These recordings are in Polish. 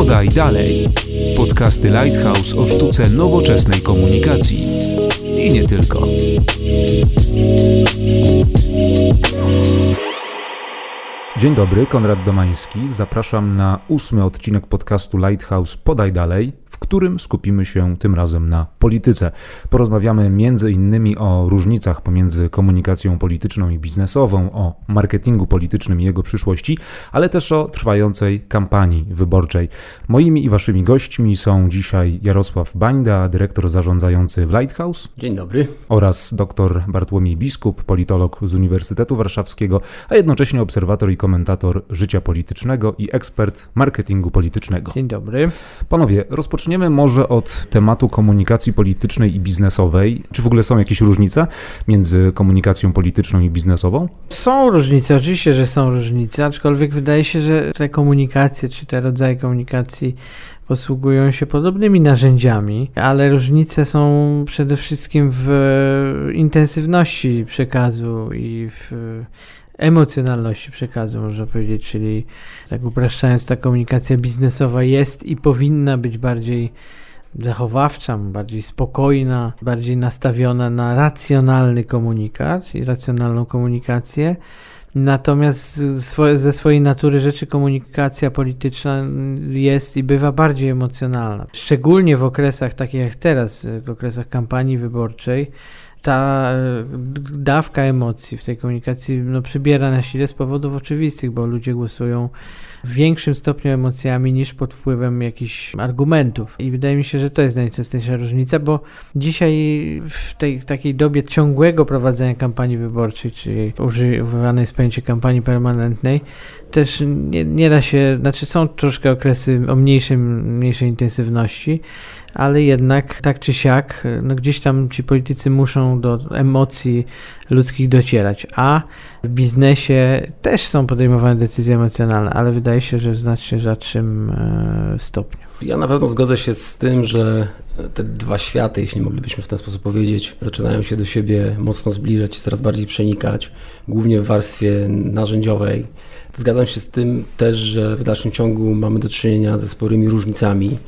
Podaj dalej. Podcasty Lighthouse o sztuce nowoczesnej komunikacji. I nie tylko. Dzień dobry, Konrad Domański. Zapraszam na ósmy odcinek podcastu Lighthouse Podaj Dalej którym skupimy się tym razem na polityce. Porozmawiamy między innymi o różnicach pomiędzy komunikacją polityczną i biznesową, o marketingu politycznym i jego przyszłości, ale też o trwającej kampanii wyborczej. Moimi i waszymi gośćmi są dzisiaj Jarosław Bańda, dyrektor zarządzający w Lighthouse. Dzień dobry. Oraz dr Bartłomiej Biskup, politolog z Uniwersytetu Warszawskiego, a jednocześnie obserwator i komentator życia politycznego i ekspert marketingu politycznego. Dzień dobry. Panowie, rozpoczniemy Zaczniemy może od tematu komunikacji politycznej i biznesowej. Czy w ogóle są jakieś różnice między komunikacją polityczną i biznesową? Są różnice, oczywiście, że są różnice, aczkolwiek wydaje się, że te komunikacje, czy te rodzaje komunikacji posługują się podobnymi narzędziami, ale różnice są przede wszystkim w intensywności przekazu i w emocjonalności przekazu, można powiedzieć, czyli tak upraszczając, ta komunikacja biznesowa jest i powinna być bardziej zachowawcza, bardziej spokojna, bardziej nastawiona na racjonalny komunikat i racjonalną komunikację. Natomiast ze swojej natury rzeczy komunikacja polityczna jest i bywa bardziej emocjonalna. Szczególnie w okresach takich jak teraz, w okresach kampanii wyborczej, ta e, dawka emocji w tej komunikacji no, przybiera na sile z powodów oczywistych, bo ludzie głosują w większym stopniu emocjami niż pod wpływem jakichś argumentów. I wydaje mi się, że to jest najczęstejsza różnica, bo dzisiaj w tej takiej dobie ciągłego prowadzenia kampanii wyborczej, czyli używane jest pojęcie kampanii permanentnej, też nie, nie da się, znaczy są troszkę okresy o mniejszej, mniejszej intensywności, ale jednak tak czy siak, no gdzieś tam ci politycy muszą do emocji ludzkich docierać, a w biznesie też są podejmowane decyzje emocjonalne, ale wydaje się, że w znacznie rzadszym e, stopniu. Ja na pewno zgodzę się z tym, że te dwa światy, jeśli moglibyśmy w ten sposób powiedzieć, zaczynają się do siebie mocno zbliżać coraz bardziej przenikać, głównie w warstwie narzędziowej. Zgadzam się z tym też, że w dalszym ciągu mamy do czynienia ze sporymi różnicami.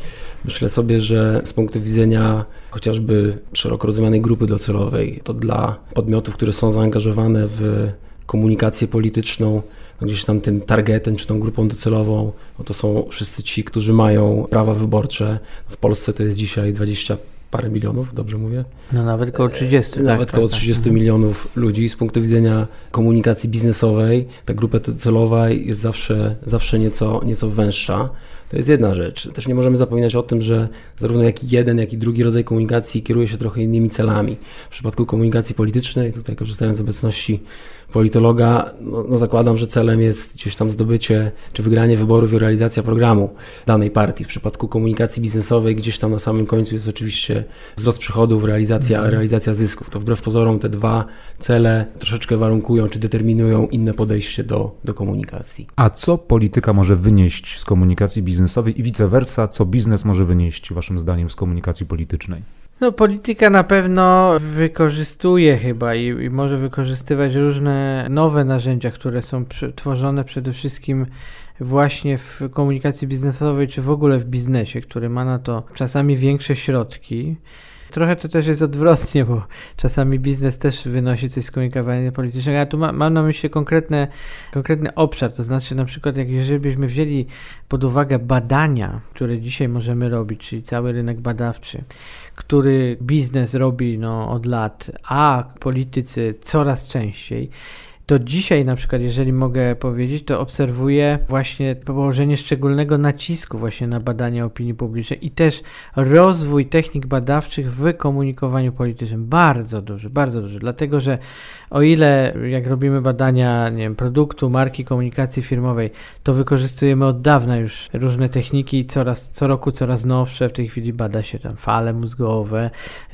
Myślę sobie, że z punktu widzenia chociażby szeroko rozumianej grupy docelowej, to dla podmiotów, które są zaangażowane w komunikację polityczną, no gdzieś tam tym targetem czy tą grupą docelową, no to są wszyscy ci, którzy mają prawa wyborcze. W Polsce to jest dzisiaj 20 parę milionów, dobrze mówię? No nawet około 30. E, nawet tak, około tak, 30 tak. milionów ludzi. Z punktu widzenia komunikacji biznesowej, ta grupa docelowa jest zawsze, zawsze nieco, nieco węższa. To jest jedna rzecz. Też nie możemy zapominać o tym, że zarówno jak jeden, jak i drugi rodzaj komunikacji kieruje się trochę innymi celami. W przypadku komunikacji politycznej, tutaj korzystając z obecności politologa, no, no, zakładam, że celem jest gdzieś tam zdobycie czy wygranie wyborów i realizacja programu danej partii. W przypadku komunikacji biznesowej gdzieś tam na samym końcu jest oczywiście wzrost przychodów, realizacja, mhm. realizacja zysków. To wbrew pozorom te dwa cele troszeczkę warunkują czy determinują inne podejście do, do komunikacji. A co polityka może wynieść z komunikacji biznesowej i vice versa, co biznes może wynieść waszym zdaniem z komunikacji politycznej? No, polityka na pewno wykorzystuje chyba i, i, może wykorzystywać różne nowe narzędzia, które są tworzone przede wszystkim właśnie w komunikacji biznesowej, czy w ogóle w biznesie, który ma na to czasami większe środki. Trochę to też jest odwrotnie, bo czasami biznes też wynosi coś z komunikowania politycznego, ale tu ma, mam na myśli konkretne, konkretny obszar, to znaczy na przykład jak jeżeli byśmy wzięli pod uwagę badania, które dzisiaj możemy robić, czyli cały rynek badawczy, który biznes robi no, od lat, a politycy coraz częściej, to dzisiaj na przykład, jeżeli mogę powiedzieć, to obserwuję właśnie położenie szczególnego nacisku właśnie na badania opinii publicznej i też rozwój technik badawczych w komunikowaniu politycznym. Bardzo duży, bardzo duży, dlatego że o ile jak robimy badania nie wiem, produktu, marki, komunikacji firmowej, to wykorzystujemy od dawna już różne techniki, coraz, co roku coraz nowsze, w tej chwili bada się tam fale mózgowe,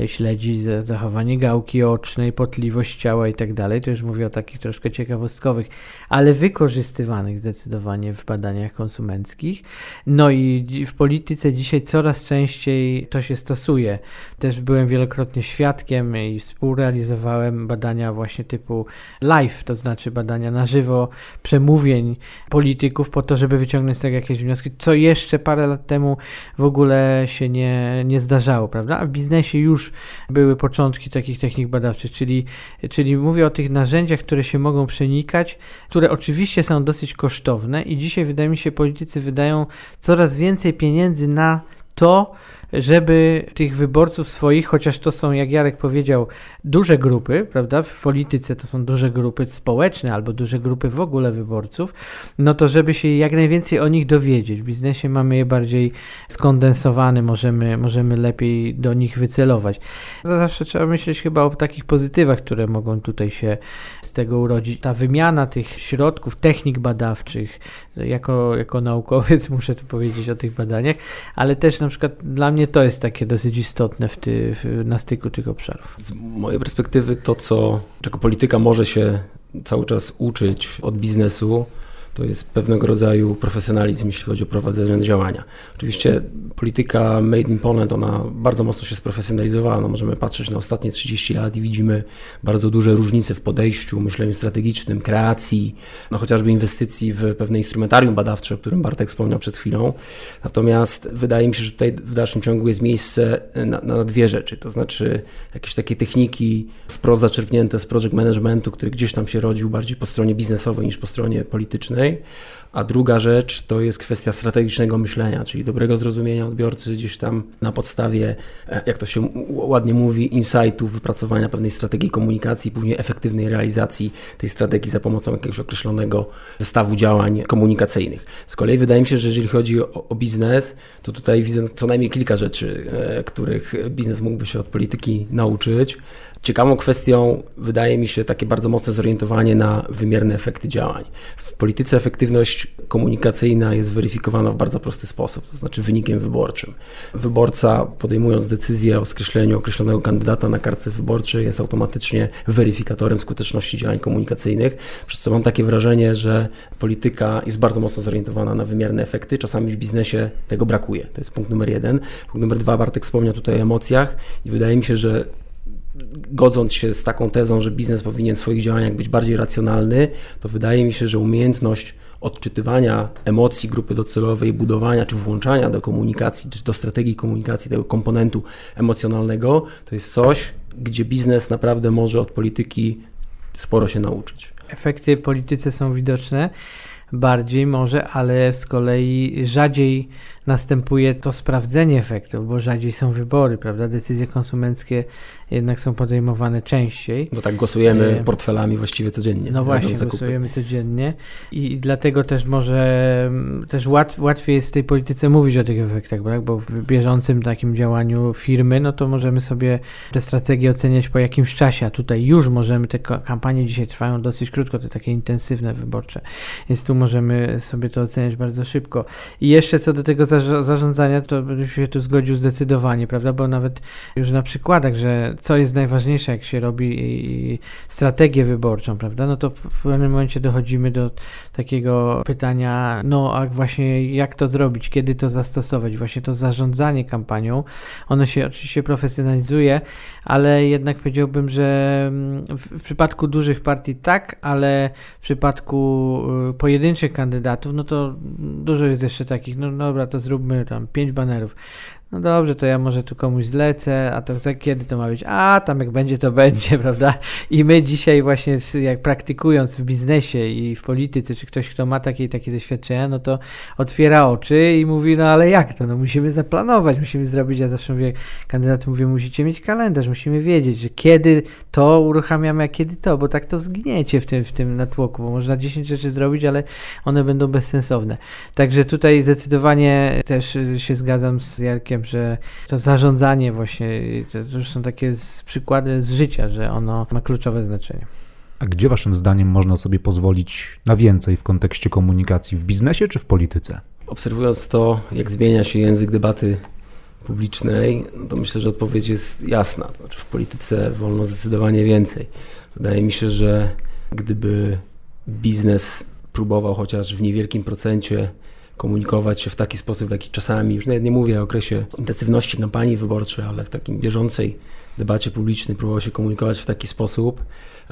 śledzi zachowanie gałki ocznej, potliwość ciała i tak dalej, to już mówię o takich troszkę troszkę ciekawostkowych, ale wykorzystywanych zdecydowanie w badaniach konsumenckich. No i w polityce dzisiaj coraz częściej to się stosuje. Też byłem wielokrotnie świadkiem i współrealizowałem badania właśnie typu live, to znaczy badania na żywo, przemówień polityków po to, żeby wyciągnąć z tego jakieś wnioski, co jeszcze parę lat temu w ogóle się nie, nie zdarzało, prawda? A w biznesie już były początki takich technik badawczych, czyli, czyli mówię o tych narzędziach, które się mogą przenikać, które oczywiście są dosyć kosztowne i dzisiaj wydaje mi się politycy wydają coraz więcej pieniędzy na to, żeby tych wyborców swoich, chociaż to są, jak Jarek powiedział, duże grupy, prawda? W polityce to są duże grupy społeczne albo duże grupy w ogóle wyborców, no to żeby się jak najwięcej o nich dowiedzieć. W biznesie mamy je bardziej skondensowane, możemy, możemy lepiej do nich wycelować. Zawsze trzeba myśleć chyba o takich pozytywach, które mogą tutaj się z tego urodzić. Ta wymiana tych środków, technik badawczych, jako, jako naukowiec muszę tu powiedzieć o tych badaniach, ale też na przykład dla mnie to jest takie dosyć istotne w ty, w, na styku tych obszarów. Z mojej perspektywy to, co, czego polityka może się cały czas uczyć od biznesu, to jest pewnego rodzaju profesjonalizm, jeśli chodzi o prowadzenie działania. Oczywiście polityka Made in Poland, ona bardzo mocno się sprofesjonalizowała. No możemy patrzeć na ostatnie 30 lat i widzimy bardzo duże różnice w podejściu, myśleniu strategicznym, kreacji, no chociażby inwestycji w pewne instrumentarium badawcze, o którym Bartek wspomniał przed chwilą. Natomiast wydaje mi się, że tutaj w dalszym ciągu jest miejsce na, na dwie rzeczy, to znaczy jakieś takie techniki wprost zaczerpnięte z project managementu, który gdzieś tam się rodził bardziej po stronie biznesowej niż po stronie politycznej a druga rzecz to jest kwestia strategicznego myślenia, czyli dobrego zrozumienia odbiorcy gdzieś tam na podstawie, e, jak to się ładnie mówi, insightów, wypracowania pewnej strategii komunikacji, później efektywnej realizacji tej strategii za pomocą jakiegoś określonego zestawu działań komunikacyjnych. Z kolei wydaje mi się, że jeżeli chodzi o, o biznes, to tutaj widzę co najmniej kilka rzeczy, e, których biznes mógłby się od polityki nauczyć. Ciekawą kwestią wydaje mi się takie bardzo mocne zorientowanie na wymierne efekty działań. W polityce efektywność komunikacyjna jest weryfikowana w bardzo prosty sposób, to znaczy wynikiem wyborczym. Wyborca podejmując decyzję o skreśleniu określonego kandydata na kartce wyborczej jest automatycznie weryfikatorem skuteczności działań komunikacyjnych, przez co mam takie wrażenie, że polityka jest bardzo mocno zorientowana na wymierne efekty. Czasami w biznesie tego brakuje. To jest punkt numer jeden. Punkt numer dwa, Bartek wspomniał tutaj o emocjach i wydaje mi się, że godząc się z taką tezą, że biznes powinien w swoich działaniach być bardziej racjonalny, to wydaje mi się, że umiejętność odczytywania emocji grupy docelowej, budowania czy włączania do komunikacji, czy do strategii komunikacji tego komponentu emocjonalnego, to jest coś, gdzie biznes naprawdę może od polityki sporo się nauczyć. Efekty w polityce są widoczne bardziej może, ale z kolei rzadziej następuje to sprawdzenie efektów, bo rzadziej są wybory, prawda? Decyzje konsumenckie jednak są podejmowane częściej. No tak, głosujemy e... portfelami właściwie codziennie. No właśnie, głosujemy codziennie i, i dlatego też może też łat, łatwiej jest w tej polityce mówić o tych efektach, tak? bo w bieżącym takim działaniu firmy, no to możemy sobie te strategie oceniać po jakimś czasie, a tutaj już możemy, te kampanie dzisiaj trwają dosyć krótko, te takie intensywne wyborcze, więc tu możemy sobie to oceniać bardzo szybko. I jeszcze co do tego zarządzania, to bym się tu zgodził zdecydowanie, prawda, bo nawet już na przykładach, że co jest najważniejsze, jak się robi strategię wyborczą, prawda, no to w pewnym momencie dochodzimy do takiego pytania, no a właśnie jak to zrobić, kiedy to zastosować, właśnie to zarządzanie kampanią, ono się oczywiście profesjonalizuje, ale jednak powiedziałbym, że mm, w, w przypadku dużych partii tak, ale w przypadku y, pojedynczych kandydatów, no to dużo jest jeszcze takich, no dobra, to zróbmy tam pięć banerów no dobrze, to ja może tu komuś zlecę, a to kiedy to ma być? A, tam jak będzie, to będzie, prawda? I my dzisiaj właśnie, jak praktykując w biznesie i w polityce, czy ktoś, kto ma takie takie doświadczenia, no to otwiera oczy i mówi, no ale jak to? No musimy zaplanować, musimy zrobić, ja zawsze mówię, kandydat mówię, musicie mieć kalendarz, musimy wiedzieć, że kiedy to uruchamiamy, a kiedy to, bo tak to zgniecie w tym, w tym natłoku, bo można 10 rzeczy zrobić, ale one będą bezsensowne. Także tutaj zdecydowanie też się zgadzam z Jarkiem, że to zarządzanie właśnie, to już są takie z, przykłady z życia, że ono ma kluczowe znaczenie. A gdzie waszym zdaniem można sobie pozwolić na więcej w kontekście komunikacji w biznesie czy w polityce? Obserwując to, jak zmienia się język debaty publicznej, to myślę, że odpowiedź jest jasna. To znaczy w polityce wolno zdecydowanie więcej. Wydaje mi się, że gdyby biznes próbował chociaż w niewielkim procencie komunikować się w taki sposób, w jaki czasami, już nie mówię o okresie intensywności kampanii wyborczej, ale w takim bieżącej debacie publicznej próbował się komunikować w taki sposób,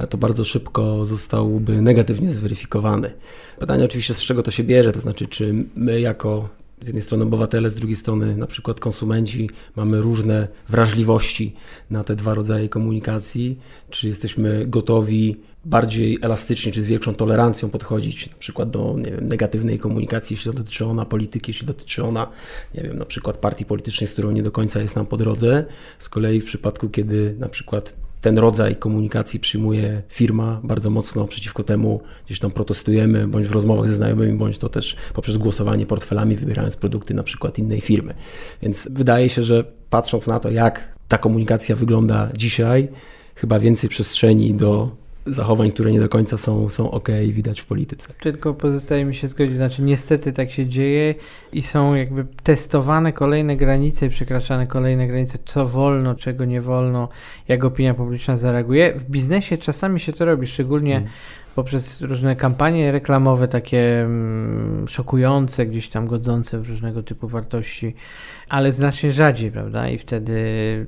to bardzo szybko zostałby negatywnie zweryfikowany. Pytanie oczywiście, z czego to się bierze, to znaczy, czy my jako z jednej strony obywatele, z drugiej strony na przykład konsumenci mamy różne wrażliwości na te dwa rodzaje komunikacji, czy jesteśmy gotowi bardziej elastycznie, czy z większą tolerancją podchodzić na przykład do wiem, negatywnej komunikacji, jeśli dotyczy ona polityki, jeśli dotyczy ona, nie wiem, na przykład partii politycznej, z którą nie do końca jest nam po drodze. Z kolei w przypadku, kiedy na przykład ten rodzaj komunikacji przyjmuje firma bardzo mocno przeciwko temu, gdzieś tam protestujemy, bądź w rozmowach ze znajomymi, bądź to też poprzez głosowanie portfelami, wybierając produkty na przykład innej firmy. Więc wydaje się, że patrząc na to, jak ta komunikacja wygląda dzisiaj, chyba więcej przestrzeni do zachowań, które nie do końca są, są ok, widać w polityce. Tylko pozostaje mi się zgodzić, znaczy niestety tak się dzieje i są jakby testowane kolejne granice i przekraczane kolejne granice, co wolno, czego nie wolno, jak opinia publiczna zareaguje. W biznesie czasami się to robi, szczególnie hmm poprzez różne kampanie reklamowe, takie mm, szokujące, gdzieś tam godzące w różnego typu wartości, ale znacznie rzadziej, prawda? I wtedy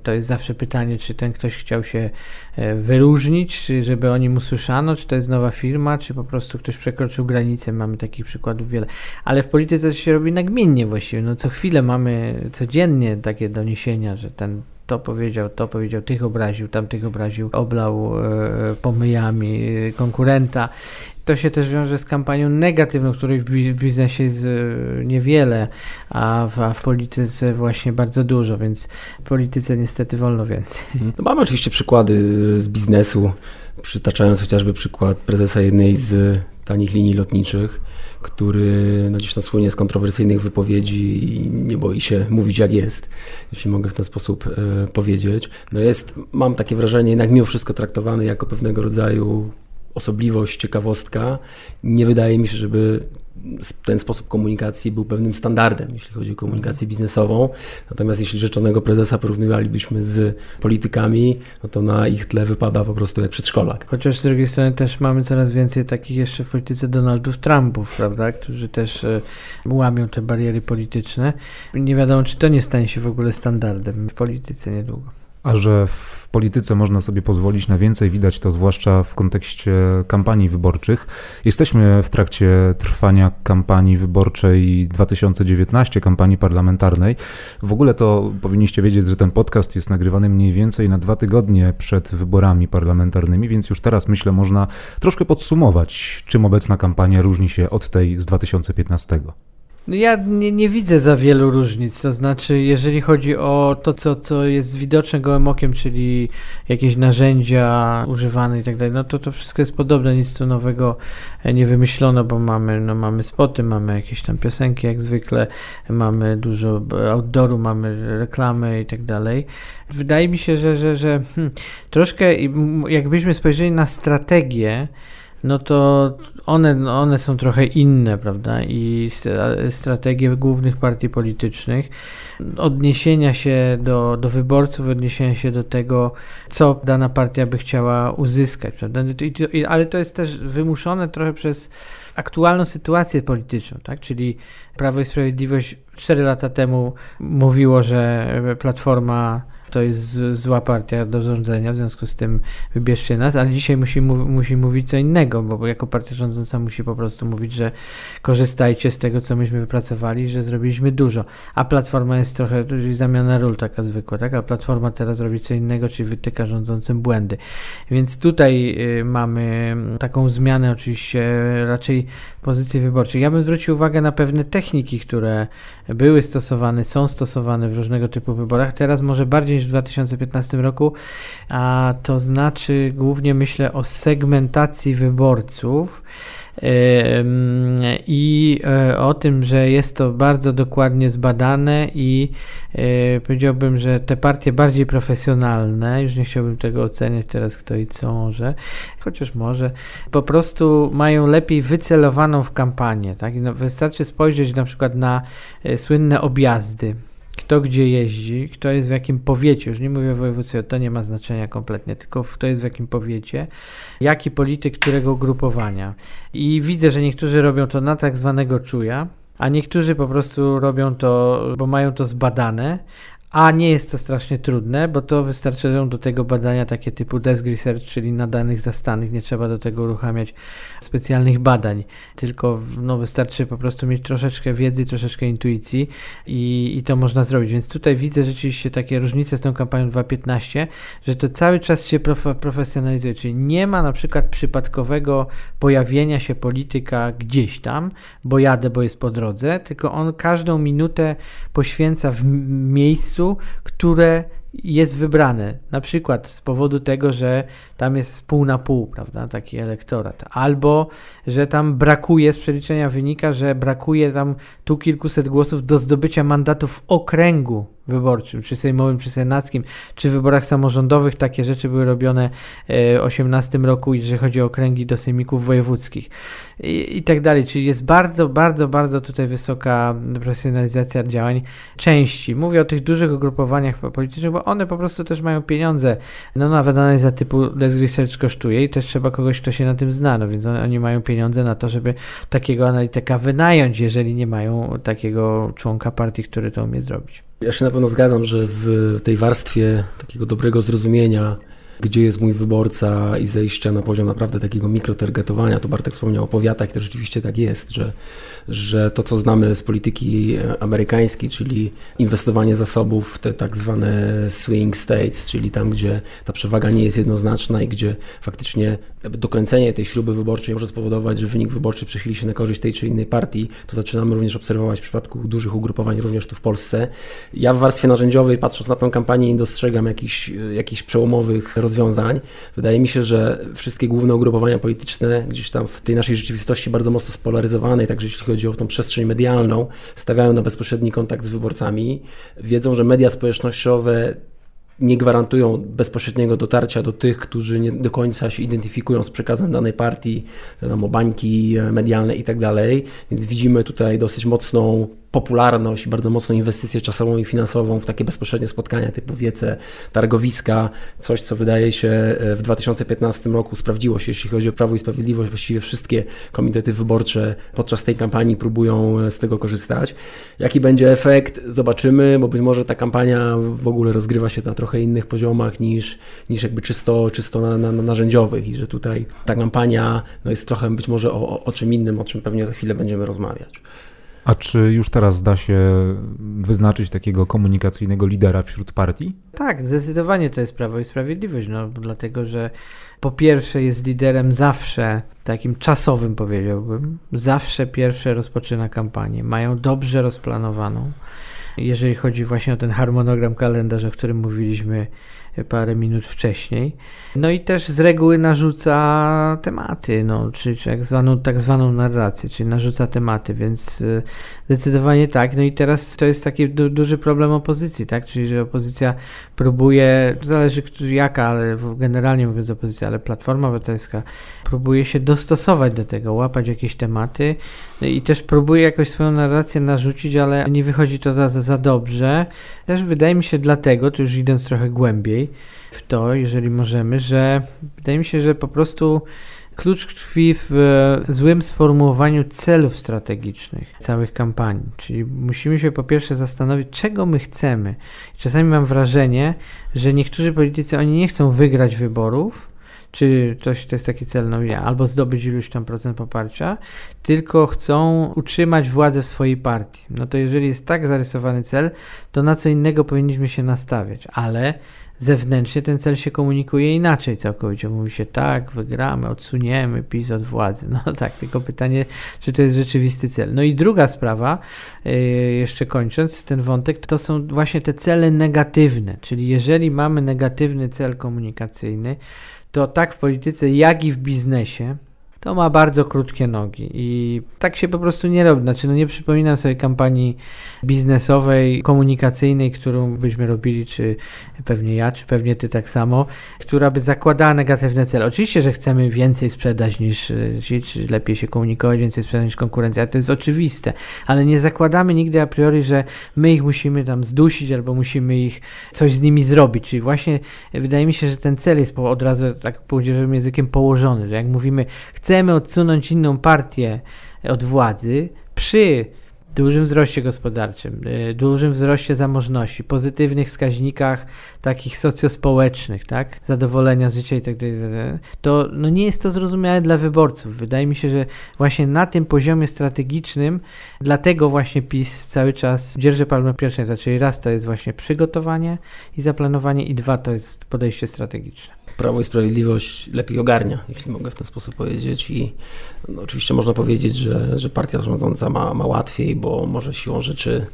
to jest zawsze pytanie, czy ten ktoś chciał się e, wyróżnić, czy żeby o nim usłyszano, czy to jest nowa firma, czy po prostu ktoś przekroczył granicę. Mamy takich przykładów wiele. Ale w polityce to się robi nagminnie właściwie. No co chwilę mamy codziennie takie doniesienia, że ten to powiedział, to powiedział, tych obraził, tamtych obraził, oblał e, pomyjami konkurenta. To się też wiąże z kampanią negatywną, której w biznesie jest e, niewiele, a w, a w polityce właśnie bardzo dużo, więc w polityce niestety wolno więcej. No mamy oczywiście przykłady z biznesu, przytaczając chociażby przykład prezesa jednej z tanich linii lotniczych, który no, gdzieś tam słynie z kontrowersyjnych wypowiedzi i nie boi się mówić jak jest, jeśli mogę w ten sposób e, powiedzieć. No jest, mam takie wrażenie, jednak mimo wszystko traktowany jako pewnego rodzaju osobliwość, ciekawostka. Nie wydaje mi się, żeby ten sposób komunikacji był pewnym standardem, jeśli chodzi o komunikację biznesową. Natomiast jeśli rzeczonego prezesa porównywalibyśmy z politykami, no to na ich tle wypada po prostu jak przedszkolak. Chociaż z drugiej strony też mamy coraz więcej takich jeszcze w polityce Donaldów Trumpów, prawda, którzy też y, łamią te bariery polityczne. Nie wiadomo, czy to nie stanie się w ogóle standardem w polityce niedługo. A że w polityce można sobie pozwolić na więcej, widać to zwłaszcza w kontekście kampanii wyborczych. Jesteśmy w trakcie trwania kampanii wyborczej 2019, kampanii parlamentarnej. W ogóle to powinniście wiedzieć, że ten podcast jest nagrywany mniej więcej na dwa tygodnie przed wyborami parlamentarnymi, więc już teraz myślę, można troszkę podsumować, czym obecna kampania różni się od tej z 2015. No ja nie, nie, widzę za wielu różnic, to znaczy jeżeli chodzi o to, co, co jest widoczne gołym okiem, czyli jakieś narzędzia używane i tak dalej, no to to wszystko jest podobne, nic tu nowego e, nie wymyślono, bo mamy, no mamy spoty, mamy jakieś tam piosenki jak zwykle, mamy dużo outdooru, mamy reklamy i tak dalej. Wydaje mi się, że, że, że hmm, troszkę jakbyśmy spojrzeli na strategię, no to one, one są trochę inne, prawda? I strategie głównych partii politycznych, odniesienia się do, do wyborców, odniesienia się do tego, co dana partia by chciała uzyskać, prawda? Ale to jest też wymuszone trochę przez aktualną sytuację polityczną, tak? Czyli Prawo i Sprawiedliwość 4 lata temu mówiło, że Platforma to jest zła partia do rządzenia, w związku z tym wybierzcie nas, ale dzisiaj musi, musi mówić co innego, bo jako partia rządząca musi po prostu mówić, że korzystajcie z tego, co myśmy wypracowali, że zrobiliśmy dużo. A Platforma jest trochę, zamiana ról taka zwykła, tak? A Platforma teraz robi co innego, czyli wytyka rządzącym błędy. Więc tutaj y, mamy taką zmianę oczywiście raczej pozycji wyborczej. Ja bym zwrócił uwagę na pewne techniki, które były stosowane, są stosowane w różnego typu wyborach. Teraz może bardziej niż w 2015 roku, a to znaczy głównie myślę o segmentacji wyborców i e, o tym, że jest to bardzo dokładnie zbadane i e, powiedziałbym, że te partie bardziej profesjonalne, już nie chciałbym tego oceniać teraz kto i co może, chociaż może, po prostu mają lepiej wycelowaną w kampanię. Tak? No, wystarczy spojrzeć na przykład na e, słynne objazdy kto gdzie jeździ, kto jest w jakim powiecie, już nie mówię o województwie, to nie ma znaczenia kompletnie, tylko kto jest w jakim powiecie, jaki polityk którego ugrupowania. I widzę, że niektórzy robią to na tak zwanego czuja, a niektórzy po prostu robią to, bo mają to zbadane, a nie jest to strasznie trudne, bo to wystarczają do tego badania takie typu desk research, czyli na danych zastanych. Nie trzeba do tego uruchamiać specjalnych badań, tylko no, wystarczy po prostu mieć troszeczkę wiedzy, troszeczkę intuicji i, i to można zrobić. Więc tutaj widzę rzeczywiście takie różnice z tą kampanią 2.15, że to cały czas się prof profesjonalizuje, czyli nie ma na przykład przypadkowego pojawienia się polityka gdzieś tam, bo jadę, bo jest po drodze, tylko on każdą minutę poświęca w miejscu, miejscu, które jest wybrane. Na przykład z powodu tego, że tam jest pół na pół, prawda, taki elektorat. Albo, że tam brakuje, z przeliczenia wynika, że brakuje tam tu kilkuset głosów do zdobycia mandatu w okręgu wyborczym, czy sejmowym, czy senackim, czy w wyborach samorządowych. Takie rzeczy były robione w 18 roku, jeżeli chodzi o okręgi do sejmików wojewódzkich i, i tak dalej. Czyli jest bardzo, bardzo, bardzo tutaj wysoka profesjonalizacja działań części. Mówię o tych dużych ugrupowaniach politycznych, bo one po prostu też mają pieniądze. No nawet analiza typu Desk Research kosztuje i też trzeba kogoś, kto się na tym zna, no więc oni mają pieniądze na to, żeby takiego analityka wynająć, jeżeli nie mają takiego członka partii, który to umie zrobić. Ja się na pewno zgadzam, że w tej warstwie takiego dobrego zrozumienia gdzie jest mój wyborca i zejścia na poziom naprawdę takiego mikrotargetowania. To Bartek wspomniał o powiatach, to rzeczywiście tak jest, że, że to, co znamy z polityki amerykańskiej, czyli inwestowanie zasobów w te tak zwane swing states, czyli tam, gdzie ta przewaga nie jest jednoznaczna i gdzie faktycznie dokręcenie tej śruby wyborczej może spowodować, że wynik wyborczy przechyli się na korzyść tej czy innej partii, to zaczynamy również obserwować w przypadku dużych ugrupowań, również tu w Polsce. Ja w warstwie narzędziowej, patrząc na tę kampanię, nie dostrzegam jakichś, jakichś przełomowych rozwiązań. Wydaje mi się, że wszystkie główne ugrupowania polityczne gdzieś tam w tej naszej rzeczywistości bardzo mocno spolaryzowanej, także jeśli chodzi o tą przestrzeń medialną, stawiają na bezpośredni kontakt z wyborcami. Wiedzą, że media społecznościowe nie gwarantują bezpośredniego dotarcia do tych, którzy nie do końca się identyfikują z przekazem danej partii, wiadomo, bańki medialne i tak. Więc widzimy tutaj dosyć mocną popularność bardzo mocną inwestycję czasową i finansową w takie bezpośrednie spotkania typu wiece, targowiska, coś co wydaje się e, w 2015 roku sprawdziło się, jeśli chodzi o Prawo i Sprawiedliwość, właściwie wszystkie komitety wyborcze podczas tej kampanii próbują e, z tego korzystać. Jaki będzie efekt? Zobaczymy, bo być może ta kampania w ogóle rozgrywa się na trochę innych poziomach niż, niż jakby czysto, czysto na, na, na narzędziowych i że tutaj ta kampania no jest trochę być może o, o, o czym innym, o czym pewnie za chwilę będziemy rozmawiać. A czy już teraz da się wyznaczyć takiego komunikacyjnego lidera wśród partii? Tak, zdecydowanie to jest Prawo i Sprawiedliwość, no, dlatego że po pierwsze jest liderem zawsze takim czasowym powiedziałbym, zawsze pierwsze rozpoczyna kampanię, mają dobrze rozplanowaną, jeżeli chodzi właśnie o ten harmonogram kalendarz, o którym mówiliśmy parę minut wcześniej. No i też z reguły narzuca tematy, no, czyli tak zwaną, tak zwaną narrację, czyli narzuca tematy, więc y, zdecydowanie tak. No i teraz to jest taki du duży problem opozycji, tak? Czyli, że opozycja próbuje, zależy jaka, ale generalnie mówiąc opozycja, ale Platforma Obywatelska próbuje się dostosować do tego, łapać jakieś tematy i też próbuje jakoś swoją narrację narzucić, ale nie wychodzi to za, za dobrze. Też wydaje mi się dlatego, to już idąc trochę głębiej w to, jeżeli możemy, że wydaje mi się, że po prostu klucz tkwi w złym sformułowaniu celów strategicznych całych kampanii. Czyli musimy się po pierwsze zastanowić, czego my chcemy. Czasami mam wrażenie, że niektórzy politycy, oni nie chcą wygrać wyborów, czy to, to jest taki cel, no nie, albo zdobyć iluś tam procent poparcia, tylko chcą utrzymać władzę w swojej partii. No to jeżeli jest tak zarysowany cel, to na co innego powinniśmy się nastawiać, ale zewnętrznie ten cel się komunikuje inaczej całkowicie. Mówi się tak, wygramy, odsuniemy PiS od władzy. No tak, tylko pytanie, czy to jest rzeczywisty cel. No i druga sprawa, yy, jeszcze kończąc ten wątek, to są właśnie te cele negatywne, czyli jeżeli mamy negatywny cel komunikacyjny, to tak w polityce, jak i w biznesie, to ma bardzo krótkie nogi i tak się po prostu nie robi. Znaczy, no nie przypominam sobie kampanii biznesowej, komunikacyjnej, którą byśmy robili, czy pewnie ja, czy pewnie ty tak samo, która by zakładała negatywne cele. Oczywiście, że chcemy więcej sprzedać niż ci, czy lepiej się komunikować, więcej sprzedać niż konkurencja, to jest oczywiste, ale nie zakładamy nigdy a priori, że my ich musimy tam zdusić albo musimy ich coś z nimi zrobić. Czyli właśnie wydaje mi się, że ten cel jest od razu tak młodzieżowym językiem położony, że jak mówimy, odsunąć inną partię od władzy przy dużym wzroście gospodarczym, y, dużym wzroście zamożności, pozytywnych wskaźnikach takich socjospołecznych, tak, zadowolenia z życia i tak dalej, to no nie jest to zrozumiałe dla wyborców. Wydaje mi się, że właśnie na tym poziomie strategicznym, dlatego właśnie PiS cały czas dzierży palmę pierwszeństwa, czyli raz to jest właśnie przygotowanie i zaplanowanie i dwa to jest podejście strategiczne. Prawo i Sprawiedliwość lepiej ogarnia, jeśli mogę w ten sposób powiedzieć. I no, oczywiście można powiedzieć, że, że partia rządząca ma, ma łatwiej, bo może siłą rzeczy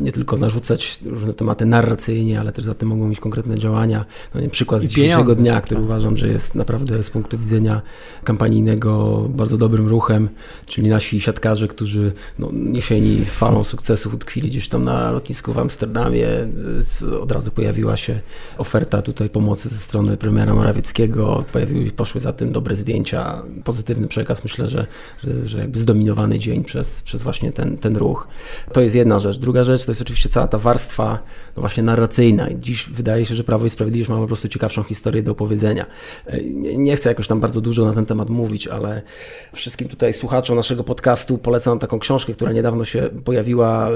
nie tylko narzucać różne tematy narracyjnie, ale też za tym mogą mieć konkretne działania. No, nie, przykład z dzisiejszego dnia, który tak. uważam, że jest naprawdę z punktu widzenia kampanijnego bardzo dobrym ruchem, czyli nasi siatkarze, którzy no, niesieni falą sukcesów utkwili gdzieś tam na lotnisku w Amsterdamie. Od razu pojawiła się oferta tutaj pomocy ze strony premiera premiera Morawieckiego, pojawiły, poszły za tym dobre zdjęcia, pozytywny przekaz, myślę, że, że, że jakby zdominowany dzień przez, przez właśnie ten, ten ruch. To jest jedna rzecz. Druga rzecz to jest oczywiście cała ta warstwa no właśnie narracyjna. Dziś wydaje się, że Prawo i Sprawiedliwość ma po prostu ciekawszą historię do opowiedzenia. Nie, nie chcę jakoś tam bardzo dużo na ten temat mówić, ale wszystkim tutaj słuchaczom naszego podcastu polecam taką książkę, która niedawno się pojawiła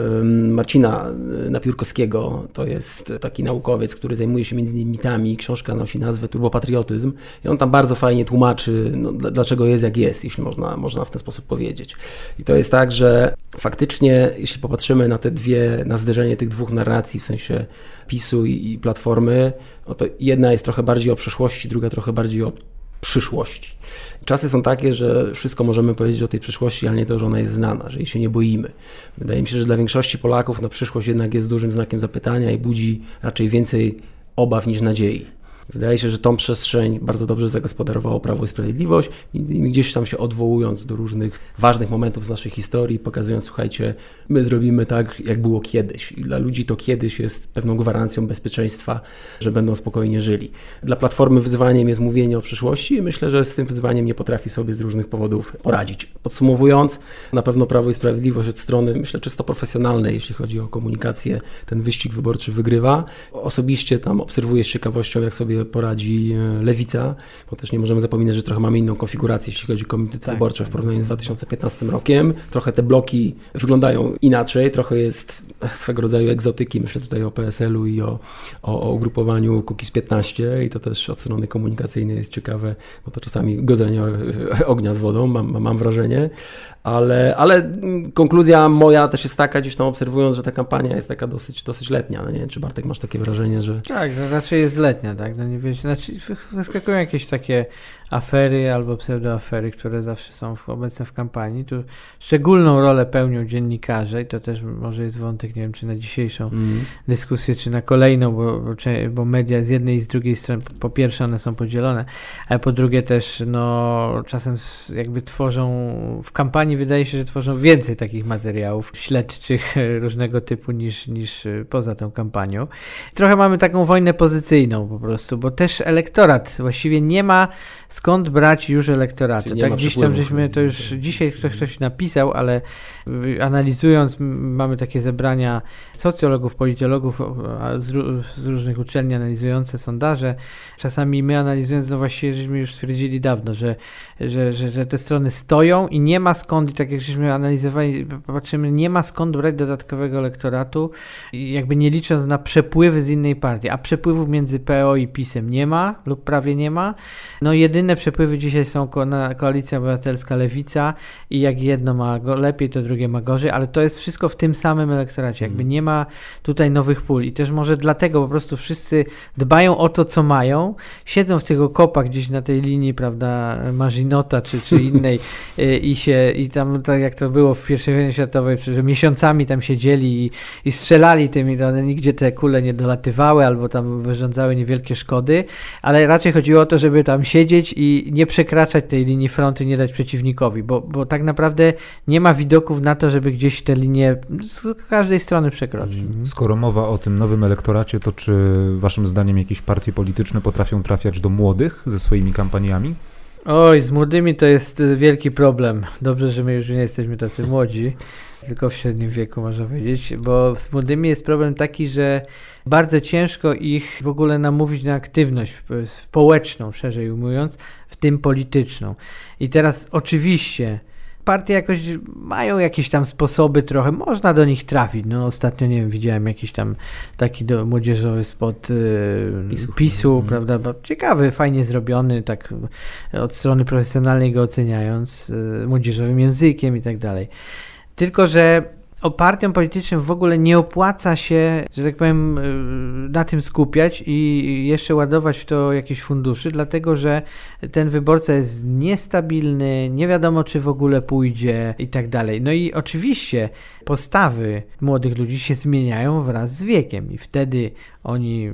Marcina Napiórkowskiego. To jest taki naukowiec, który zajmuje się między innymi mitami. Książka nosi nazwę turbopatriotyzm i on tam bardzo fajnie tłumaczy, no, dlaczego jest jak jest, jeśli można, można w ten sposób powiedzieć. I to jest tak, że faktycznie, jeśli popatrzymy na te dwie, na zderzenie tych dwóch narracji, w sensie PiSu i, i Platformy, no to jedna jest trochę bardziej o przeszłości, druga trochę bardziej o przyszłości. Czasy są takie, że wszystko możemy powiedzieć o tej przyszłości, ale nie to, że ona jest znana, że jej się nie boimy. Wydaje mi się, że dla większości Polaków na przyszłość jednak jest dużym znakiem zapytania i budzi raczej więcej obaw niż nadziei. Wydaje się, że tą przestrzeń bardzo dobrze zagospodarowało Prawo i Sprawiedliwość, między innymi gdzieś tam się odwołując do różnych ważnych momentów z naszej historii, pokazując, słuchajcie, my zrobimy tak, jak było kiedyś. I dla ludzi to kiedyś jest pewną gwarancją bezpieczeństwa, że będą spokojnie żyli. Dla Platformy wyzwaniem jest mówienie o przyszłości i myślę, że z tym wyzwaniem nie potrafi sobie z różnych powodów poradzić. Podsumowując, na pewno Prawo i Sprawiedliwość od strony, myślę, czysto profesjonalnej, jeśli chodzi o komunikację, ten wyścig wyborczy wygrywa. Osobiście tam obserwuję z ciekawością, jak sobie poradzi e, Lewica, bo też nie możemy zapominać, że trochę mamy inną konfigurację, jeśli chodzi o komitet tak. wyborczy w porównaniu z 2015 rokiem. Trochę te bloki wyglądają inaczej, trochę jest swego rodzaju egzotyki, myślę tutaj o PSL-u i o, o, o ugrupowaniu Kukiz 15 i to też od strony komunikacyjnej jest ciekawe, bo to czasami godzenie ognia z wodą, mam, mam wrażenie, ale, ale konkluzja moja też jest taka, gdzieś tam obserwując, że ta kampania jest taka dosyć, dosyć letnia. No nie czy Bartek masz takie wrażenie, że... Tak, raczej jest letnia, tak? No nie wiesz, znaczy wyskakują jakieś takie afery albo pseudoafery, które zawsze są w, obecne w kampanii. Tu szczególną rolę pełnią dziennikarze i to też może jest wątek, nie wiem, czy na dzisiejszą mm. dyskusję, czy na kolejną, bo, bo, media z jednej i z drugiej strony, po pierwsze one są podzielone, ale po drugie też no czasem jakby tworzą, w kampanii wydaje się, że tworzą więcej takich materiałów śledczych różnego typu niż, niż poza tą kampanią. Trochę mamy taką wojnę pozycyjną po prostu, bo też elektorat właściwie nie ma skąd brać już elektoraty. Tak, gdzieś tam żeśmy to już dzisiaj ktoś coś napisał, ale analizując, mamy takie zebrania socjologów, politologów z, z różnych uczelni analizujące sondaże. Czasami my analizując, no właściwie żeśmy już stwierdzili dawno, że, że, że, że te strony stoją i nie ma skąd, i tak jak żeśmy analizowali, patrzymy, nie ma skąd brać dodatkowego elektoratu, jakby nie licząc na przepływy z innej partii, a przepływów między PO i PiSem nie ma lub prawie nie ma. No jedyne Przepływy dzisiaj są ko Koalicja Obywatelska, Lewica i jak jedno ma lepiej, to drugie ma gorzej, ale to jest wszystko w tym samym elektoracie. Jakby mhm. nie ma tutaj nowych pól i też może dlatego po prostu wszyscy dbają o to, co mają, siedzą w tych okopach gdzieś na tej linii, prawda, Marzinota czy, czy innej y, i się, i tam tak jak to było w I wojnie światowej, że miesiącami tam siedzieli i, i strzelali tymi, no, nigdzie te kule nie dolatywały albo tam wyrządzały niewielkie szkody ale raczej chodziło o to, żeby tam siedzieć i nie przekraczać tej linii frontu, nie dać przeciwnikowi, bo, bo tak naprawdę nie ma widoków na to, żeby gdzieś te linie z każdej strony przekroczyć. Mhm. Skoro mowa o tym nowym elektoracie, to czy waszym zdaniem jakieś partie polityczne potrafią trafiać do młodych ze swoimi kampaniami? Oj, z młodymi to jest wielki problem. Dobrze, że my już nie jesteśmy tacy młodzi, tylko w średnim wieku można powiedzieć, bo z młodymi jest problem taki, że bardzo ciężko ich w ogóle namówić na aktywność społeczną, szerzej ujmując, w tym polityczną. I teraz oczywiście partie jakoś mają jakieś tam sposoby trochę, można do nich trafić. No ostatnio, nie wiem, widziałem jakiś tam taki do, młodzieżowy spot yy, PiSu, PiSu mm. prawda, ciekawy, fajnie zrobiony, tak od strony profesjonalnej go oceniając, yy, młodzieżowym językiem i tak dalej. Tylko, że o partiom politycznym w ogóle nie opłaca się, że tak powiem, y, na tym skupiać i jeszcze ładować w to jakieś funduszy, dlatego że ten wyborca jest niestabilny, nie wiadomo czy w ogóle pójdzie i tak dalej. No i oczywiście postawy młodych ludzi się zmieniają wraz z wiekiem i wtedy oni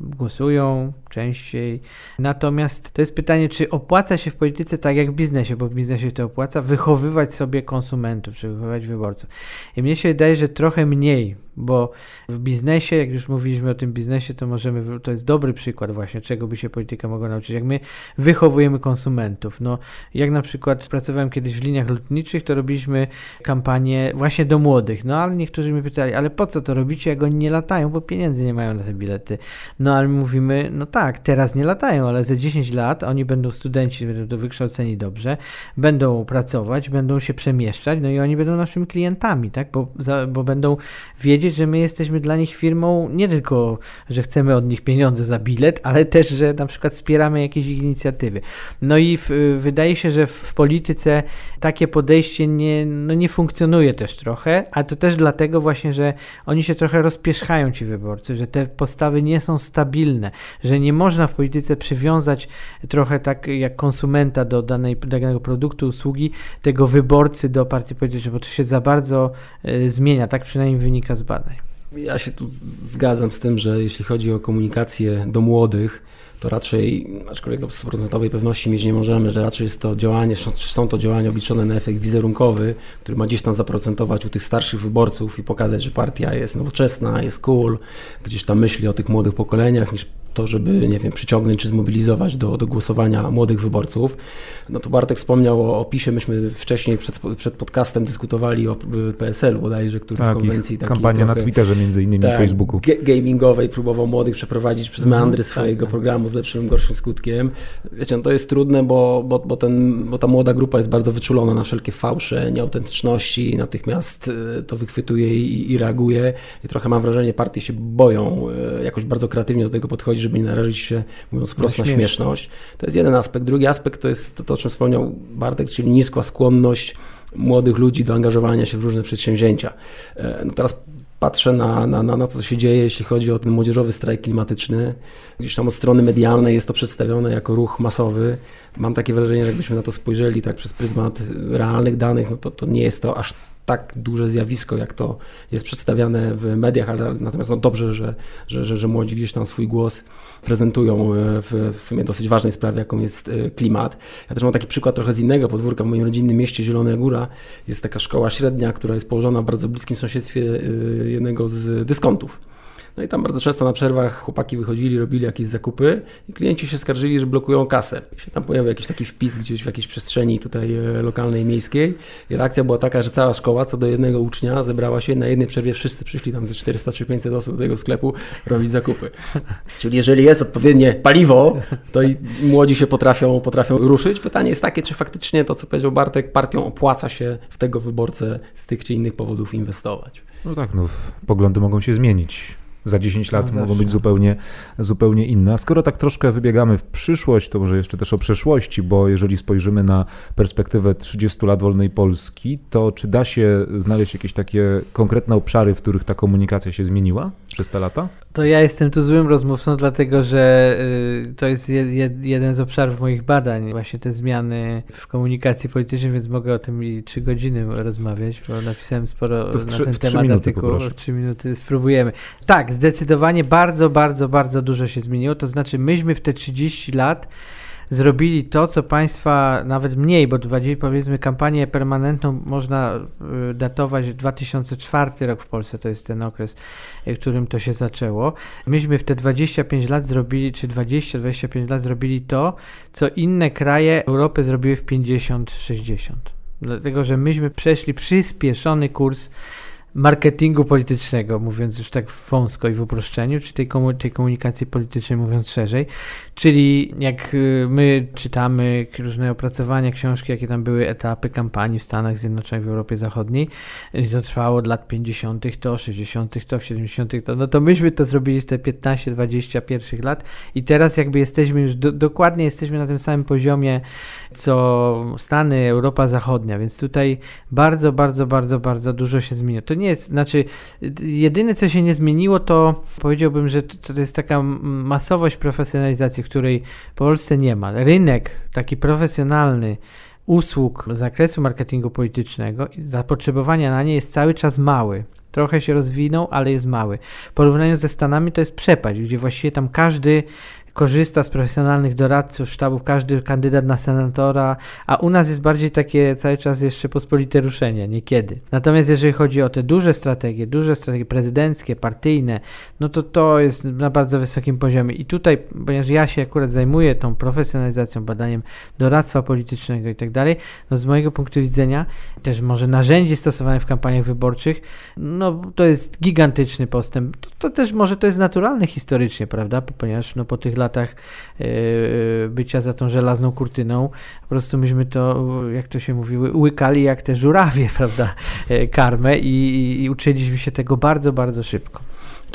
głosują częściej. Natomiast to jest pytanie, czy opłaca się w polityce tak jak w biznesie, bo w biznesie to opłaca, wychowywać sobie konsumentów, czy wychowywać wyborców. I mnie się wydaje, że trochę mniej, bo w biznesie, jak już mówiliśmy o tym biznesie, to możemy, to jest dobry przykład właśnie, czego by się polityka mogła nauczyć, jak my wychowujemy konsumentów. No, jak na przykład pracowałem kiedyś w liniach lotniczych, to robiliśmy kampanię właśnie do młodych, no ale niektórzy mnie pytali, ale po co to robicie, jak oni nie latają, bo pieniędzy nie mają na te bilety. No ale mówimy, no tak, teraz nie latają, ale za 10 lat oni będą studenci, będą wykształceni dobrze, będą pracować, będą się przemieszczać, no i oni będą naszymi klientami, tak, bo, za, bo będą wiedzieć, powiedzieć, że my jesteśmy dla nich firmą nie tylko, że chcemy od nich pieniądze za bilet, ale też, że na przykład wspieramy jakieś ich inicjatywy. No i w, wydaje się, że w polityce takie podejście nie, no nie funkcjonuje też trochę, a to też dlatego właśnie, że oni się trochę rozpieszchają ci wyborcy, że te postawy nie są stabilne, że nie można w polityce przywiązać trochę tak jak konsumenta do danej, danego produktu, usługi, tego wyborcy do partii politycznej, bo to się za bardzo y, zmienia, tak przynajmniej wynika z. Ja się tu zgadzam z tym, że jeśli chodzi o komunikację do młodych, to raczej, aczkolwiek do 100% pewności mieć nie możemy, że raczej jest to działanie, są to działania obliczone na efekt wizerunkowy, który ma gdzieś tam zaprocentować u tych starszych wyborców i pokazać, że partia jest nowoczesna, jest cool, gdzieś tam myśli o tych młodych pokoleniach, niż to, żeby, nie wiem, przyciągnąć czy zmobilizować do, do głosowania młodych wyborców. No to Bartek wspomniał o opisie, myśmy wcześniej przed, przed podcastem dyskutowali o PSL-u bodajże, który tak, w konwencji kampania na Twitterze między innymi, tak, Facebooku. gamingowej próbował młodych przeprowadzić przez mhm. meandry swojego tak. programu z lepszym gorszym skutkiem. Wiecie, no to jest trudne, bo, bo, bo, ten, bo ta młoda grupa jest bardzo wyczulona na wszelkie fałsze, nieautentyczności, natychmiast e, to wychwytuje i, i reaguje i trochę mam wrażenie, partie się boją e, jakoś bardzo kreatywnie do tego podchodzić, żeby nie narazić się, mówiąc wprost, na, śmieszność. To jest jeden aspekt. Drugi aspekt to jest to, to, o czym wspomniał Bartek, czyli niska skłonność młodych ludzi do angażowania się w różne przedsięwzięcia. E, no teraz patrzę na, na, na, to, co się dzieje, jeśli chodzi o ten młodzieżowy strajk klimatyczny. Gdzieś tam od strony medialnej jest to przedstawione jako ruch masowy. Mam takie wrażenie, że jakbyśmy na to spojrzeli tak przez pryzmat realnych danych, no to, to nie jest to aż tak duże zjawisko, jak to jest przedstawiane w mediach, ale natomiast no dobrze, że, że, że, że młodzi gdzieś tam swój głos prezentują e, w, w sumie dosyć ważnej sprawie, jaką jest e, klimat. Ja też mam taki przykład trochę z innego podwórka w moim rodzinnym mieście Zielona Góra. Jest taka szkoła średnia, która jest położona w bardzo bliskim sąsiedztwie e, jednego z dyskontów. No i tam bardzo często na przerwach chłopaki wychodzili, robili jakieś zakupy i klienci się skarżyli, że blokują kasę. I się tam pojawił jakiś taki wpis gdzieś w jakiejś przestrzeni tutaj e, lokalnej, miejskiej i reakcja była taka, że cała szkoła co do jednego ucznia zebrała się na jednej przerwie, wszyscy przyszli tam ze 400 czy 500 osób do tego sklepu robić zakupy. Czyli jeżeli jest odpowiednie paliwo, to i młodzi się potrafią, potrafią ruszyć. Pytanie jest takie, czy faktycznie to, co powiedział Bartek, partią opłaca się w tego wyborcę z tych czy innych powodów inwestować. No tak, no, poglądy mogą się zmienić za 10 lat no mogą być zupełnie, zupełnie inne. A skoro tak troszkę wybiegamy w przyszłość, to może jeszcze też o przeszłości, bo jeżeli spojrzymy na perspektywę 30 lat wolnej Polski, to czy da się znaleźć jakieś takie konkretne obszary, w których ta komunikacja się zmieniła? Przez te lata? To ja jestem tu złym rozmówcą, dlatego że y, to jest je, je, jeden z obszarów moich badań, właśnie te zmiany w komunikacji politycznej, więc mogę o tym i trzy godziny rozmawiać, bo napisałem sporo na trzy, ten temat minuty, artykułów. Trzy minuty spróbujemy. Tak, zdecydowanie bardzo, bardzo, bardzo dużo się zmieniło. To znaczy, myśmy w te 30 lat zrobili to, co państwa, nawet mniej, bo 20, powiedzmy kampanię permanentną można y, datować 2004 rok w Polsce, to jest ten okres, w którym to się zaczęło. Myśmy w te 25 lat zrobili, czy 20-25 lat zrobili to, co inne kraje Europy zrobiły w 50-60. Dlatego, że myśmy przeszli przyspieszony kurs marketingu politycznego, mówiąc już tak wąsko i w uproszczeniu, czy tej, komu tej komunikacji politycznej, mówiąc szerzej. Czyli jak y, my czytamy różne opracowania, książki, jakie tam były etapy kampanii w Stanach Zjednoczonych, w Europie Zachodniej, i to trwało od lat 50., to 60., to w 70., to, no to myśmy to zrobili te 15-20 pierwszych lat i teraz jakby jesteśmy już, do, dokładnie jesteśmy na tym samym poziomie, co Stany, Europa Zachodnia, więc tutaj bardzo, bardzo, bardzo, bardzo dużo się zmieniło. To nie jest, znaczy, jedyne co się nie zmieniło, to powiedziałbym, że to, to jest taka masowość profesjonalizacji, której w Polsce nie ma. Rynek taki profesjonalny usług z zakresu marketingu politycznego zapotrzebowania na nie jest cały czas mały. Trochę się rozwinął, ale jest mały. W porównaniu ze Stanami to jest przepaść, gdzie właściwie tam każdy korzysta z profesjonalnych doradców, sztabów, każdy kandydat na senatora, a u nas jest bardziej takie cały czas jeszcze pospolite ruszenie, niekiedy. Natomiast jeżeli chodzi o te duże strategie, duże strategie prezydenckie, partyjne, no to to jest na bardzo wysokim poziomie. I tutaj, ponieważ ja się akurat zajmuję tą profesjonalizacją, badaniem doradztwa politycznego i tak dalej, no z mojego punktu widzenia, też może narzędzi stosowanych w kampaniach wyborczych, no to jest gigantyczny postęp. To, to też może to jest naturalne historycznie, prawda, ponieważ no po tych latach e, bycia za tą żelazną kurtyną. Po prostu myśmy to, jak to się mówi, łykali jak te żurawie, prawda, e, karmę i, i uczyliśmy się tego bardzo, bardzo szybko.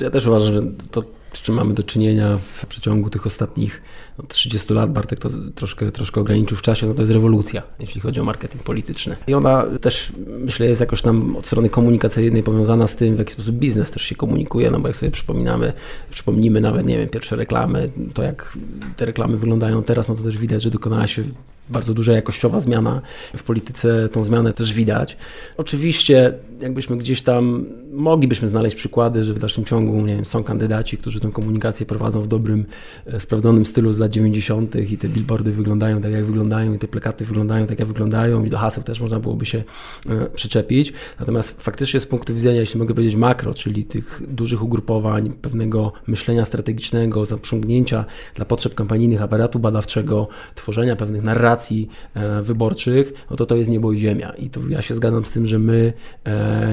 Ja też uważam, że to, z czym mamy do czynienia w przeciągu tych ostatnich 30 lat, Bartek to troszkę, troszkę ograniczył w czasie, no to jest rewolucja, jeśli chodzi o marketing polityczny. I ona też, myślę, jest jakoś tam od strony komunikacyjnej powiązana z tym, w jaki sposób biznes też się komunikuje, no bo jak sobie przypominamy, przypomnimy nawet, nie wiem, pierwsze reklamy, to jak te reklamy wyglądają teraz, no to też widać, że dokonała się bardzo duża jakościowa zmiana. W polityce tą zmianę też widać. Oczywiście, jakbyśmy gdzieś tam moglibyśmy znaleźć przykłady, że w dalszym ciągu nie wiem, są kandydaci, którzy tę komunikację prowadzą w dobrym, e, sprawdzonym stylu z lat 90. i te billboardy wyglądają tak, jak wyglądają, i te plakaty wyglądają tak, jak wyglądają, i do haseł też można byłoby się e, przyczepić. Natomiast faktycznie z punktu widzenia, jeśli mogę powiedzieć makro, czyli tych dużych ugrupowań, pewnego myślenia strategicznego, zaprzągnięcia dla potrzeb kampanijnych aparatu badawczego, tworzenia pewnych narracji e, wyborczych, no to to jest niebo i ziemia. I to ja się zgadzam z tym, że my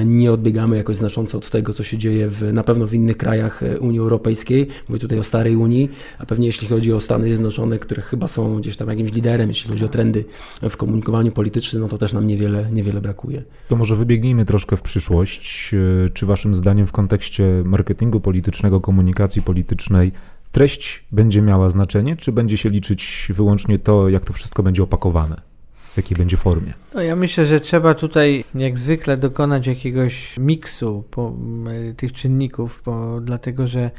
nie odbiegamy jakoś znacząco od tego, co się dzieje w, na pewno w innych krajach Unii Europejskiej. Mówię tutaj o starej Unii, a pewnie jeśli chodzi o Stany Zjednoczone, które chyba są gdzieś tam jakimś liderem, jeśli chodzi o trendy w komunikowaniu politycznym, no to też nam niewiele, niewiele brakuje. To może wybiegnijmy troszkę w przyszłość. Czy waszym zdaniem w kontekście marketingu politycznego, komunikacji politycznej treść będzie miała znaczenie, czy będzie się liczyć wyłącznie to, jak to wszystko będzie opakowane? W jakiej będzie formie? No ja myślę, że trzeba tutaj jak zwykle dokonać jakiegoś miksu po, tych czynników, bo, dlatego że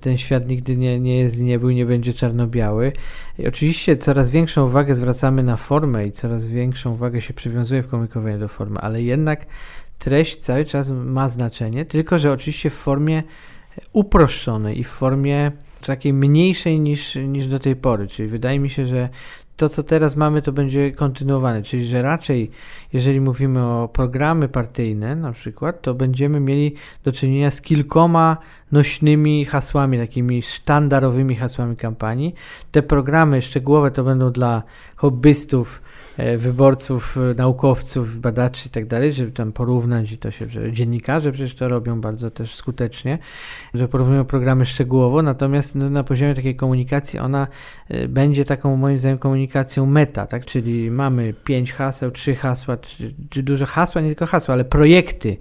ten świat nigdy nie, nie jest, nie był, nie będzie czarno-biały. I oczywiście coraz większą uwagę zwracamy na formę i coraz większą uwagę się przywiązuje w komunikowaniu do formy, ale jednak treść cały czas ma znaczenie, tylko że oczywiście w formie uproszczonej i w formie takiej mniejszej niż, niż do tej pory. Czyli wydaje mi się, że to, co teraz mamy, to będzie kontynuowane. Czyli, że raczej, jeżeli mówimy o programy partyjne na przykład, to będziemy mieli do czynienia z kilkoma nośnymi hasłami, takimi sztandarowymi hasłami kampanii. Te programy szczegółowe to będą dla hobbystów, wyborców, e, naukowców, badaczy i tak dalej, żeby tam porównać i to się, że dziennikarze przecież to robią bardzo też skutecznie, że porównują programy szczegółowo, natomiast no, na poziomie takiej komunikacji ona e, będzie taką moim zdaniem komunikacją meta, tak, czyli mamy pięć haseł, trzy hasła, czy, czy dużo hasła, nie tylko hasła, ale projekty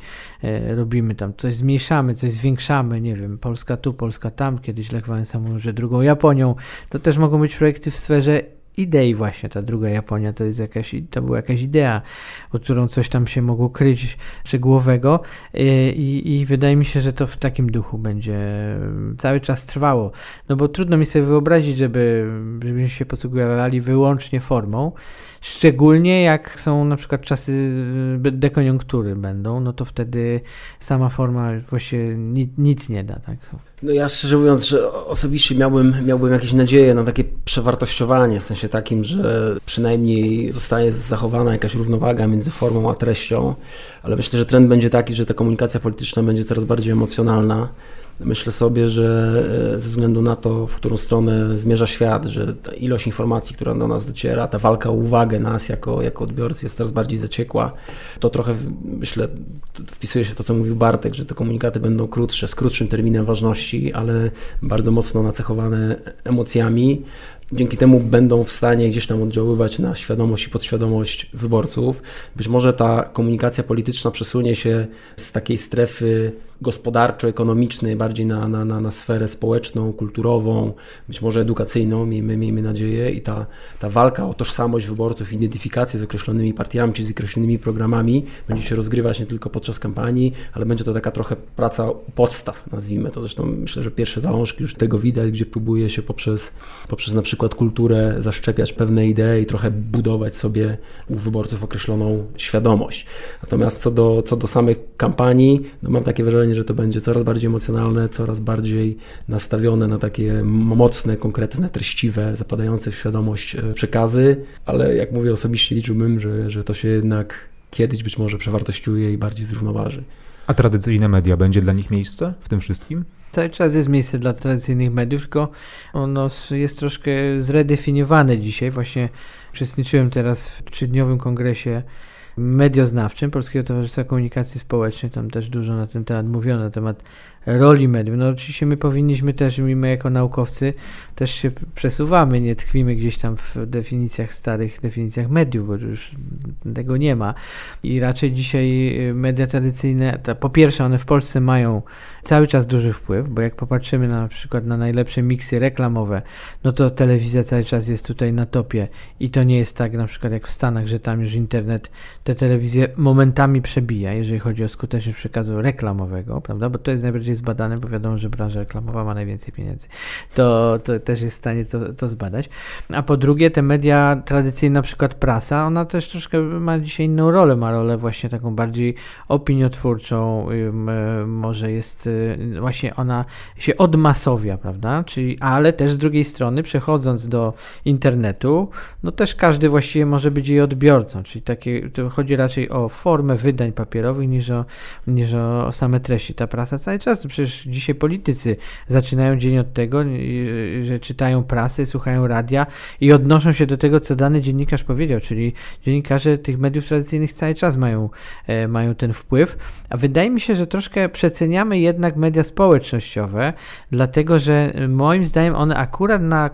robimy tam, coś zmniejszamy, coś zwiększamy, nie wiem, Polska tu, Polska tam, kiedyś Lech Wałęsa mówił, że drugą Japonią, to też mogą być projekty w sferze idei właśnie, ta druga Japonia to jest jakaś, to była jakaś idea, pod którą coś tam się mogło kryć szczegółowego. I, i wydaje mi się, że to w takim duchu będzie cały czas trwało, no bo trudno mi sobie wyobrazić, żeby, żebyśmy się posługiwali wyłącznie formą, szczególnie jak są na przykład czasy dekoniunktury będą, no to wtedy sama forma właściwie nic, nic nie da, tak? No ja szczerze mówiąc, że osobiście miałbym, miałbym jakieś nadzieje na takie przewartościowanie, w sensie takim, że przynajmniej zostanie zachowana jakaś równowaga między formą a treścią, ale myślę, że trend będzie taki, że ta komunikacja polityczna będzie coraz bardziej emocjonalna. Myślę sobie, że e, ze względu na to, w którą stronę zmierza świat, że ta ilość informacji, która do nas dociera, ta walka o uwagę nas jako, jako odbiorcy jest coraz bardziej zaciekła, to trochę, myślę, wpisuje się w to, co mówił Bartek, że te komunikaty będą krótsze, z krótszym terminem ważności, ale bardzo mocno nacechowane emocjami. Dzięki temu będą w stanie gdzieś tam oddziaływać na świadomość i podświadomość wyborców. Być może ta komunikacja polityczna przesunie się z takiej strefy gospodarczo-ekonomicznej bardziej na, na, na, na sferę społeczną, kulturową, być może edukacyjną, miejmy, miejmy nadzieję. I ta, ta walka o tożsamość wyborców, identyfikację z określonymi partiami czy z określonymi programami będzie się rozgrywać nie tylko podczas kampanii, ale będzie to taka trochę praca podstaw, nazwijmy to. Zresztą myślę, że pierwsze zalążki już tego widać, gdzie próbuje się poprzez, poprzez na przykład kulturę zaszczepiać pewne idee i trochę budować sobie u wyborców określoną świadomość. Natomiast co do, co do samych kampanii, no mam takie wrażenie, że to będzie coraz bardziej emocjonalne, coraz bardziej nastawione na takie mocne, konkretne, treściwe, zapadające w świadomość e, przekazy, ale jak mówię osobiście liczyłbym, że, że to się jednak kiedyś być może przewartościuje i bardziej zrównoważy. A tradycyjne media będzie dla nich miejsce w tym wszystkim? Cały czas jest miejsce dla tradycyjnych mediów, tylko ono jest troszkę zredefiniowane dzisiaj. Właśnie uczestniczyłem teraz w trzydniowym kongresie medioznawczym Polskiego Towarzystwa Komunikacji Społecznej. Tam też dużo na ten temat mówiono, na temat roli mediów. No oczywiście my powinniśmy też, my jako naukowcy, też się przesuwamy, nie tkwimy gdzieś tam w definicjach, starych definicjach mediów, bo już tego nie ma. I raczej dzisiaj media tradycyjne, po pierwsze one w Polsce mają cały czas duży wpływ, bo jak popatrzymy na, na przykład na najlepsze miksy reklamowe, no to telewizja cały czas jest tutaj na topie i to nie jest tak na przykład jak w Stanach, że tam już internet te telewizje momentami przebija, jeżeli chodzi o skuteczność przekazu reklamowego, prawda, bo to jest najbardziej zbadane, bo wiadomo, że branża reklamowa ma najwięcej pieniędzy. To, to też jest w stanie to, to zbadać. A po drugie, te media tradycyjne, na przykład prasa, ona też troszkę ma dzisiaj inną rolę, ma rolę właśnie taką bardziej opiniotwórczą, może jest Y, właśnie ona się odmasowia, prawda? Czyli, ale też z drugiej strony, przechodząc do internetu, no też każdy właściwie może być jej odbiorcą, czyli takie, to chodzi raczej o formę wydań papierowych niż o, niż o same treści. Ta prasa cały czas, przecież dzisiaj politycy zaczynają dzień od tego, y, że czytają prasę, słuchają radia i odnoszą się do tego, co dany dziennikarz powiedział, czyli dziennikarze tych mediów tradycyjnych cały czas mają, e, mają ten wpływ, a wydaje mi się, że troszkę przeceniamy jednak jednak media społecznościowe, dlatego że y, moim zdaniem one akurat na,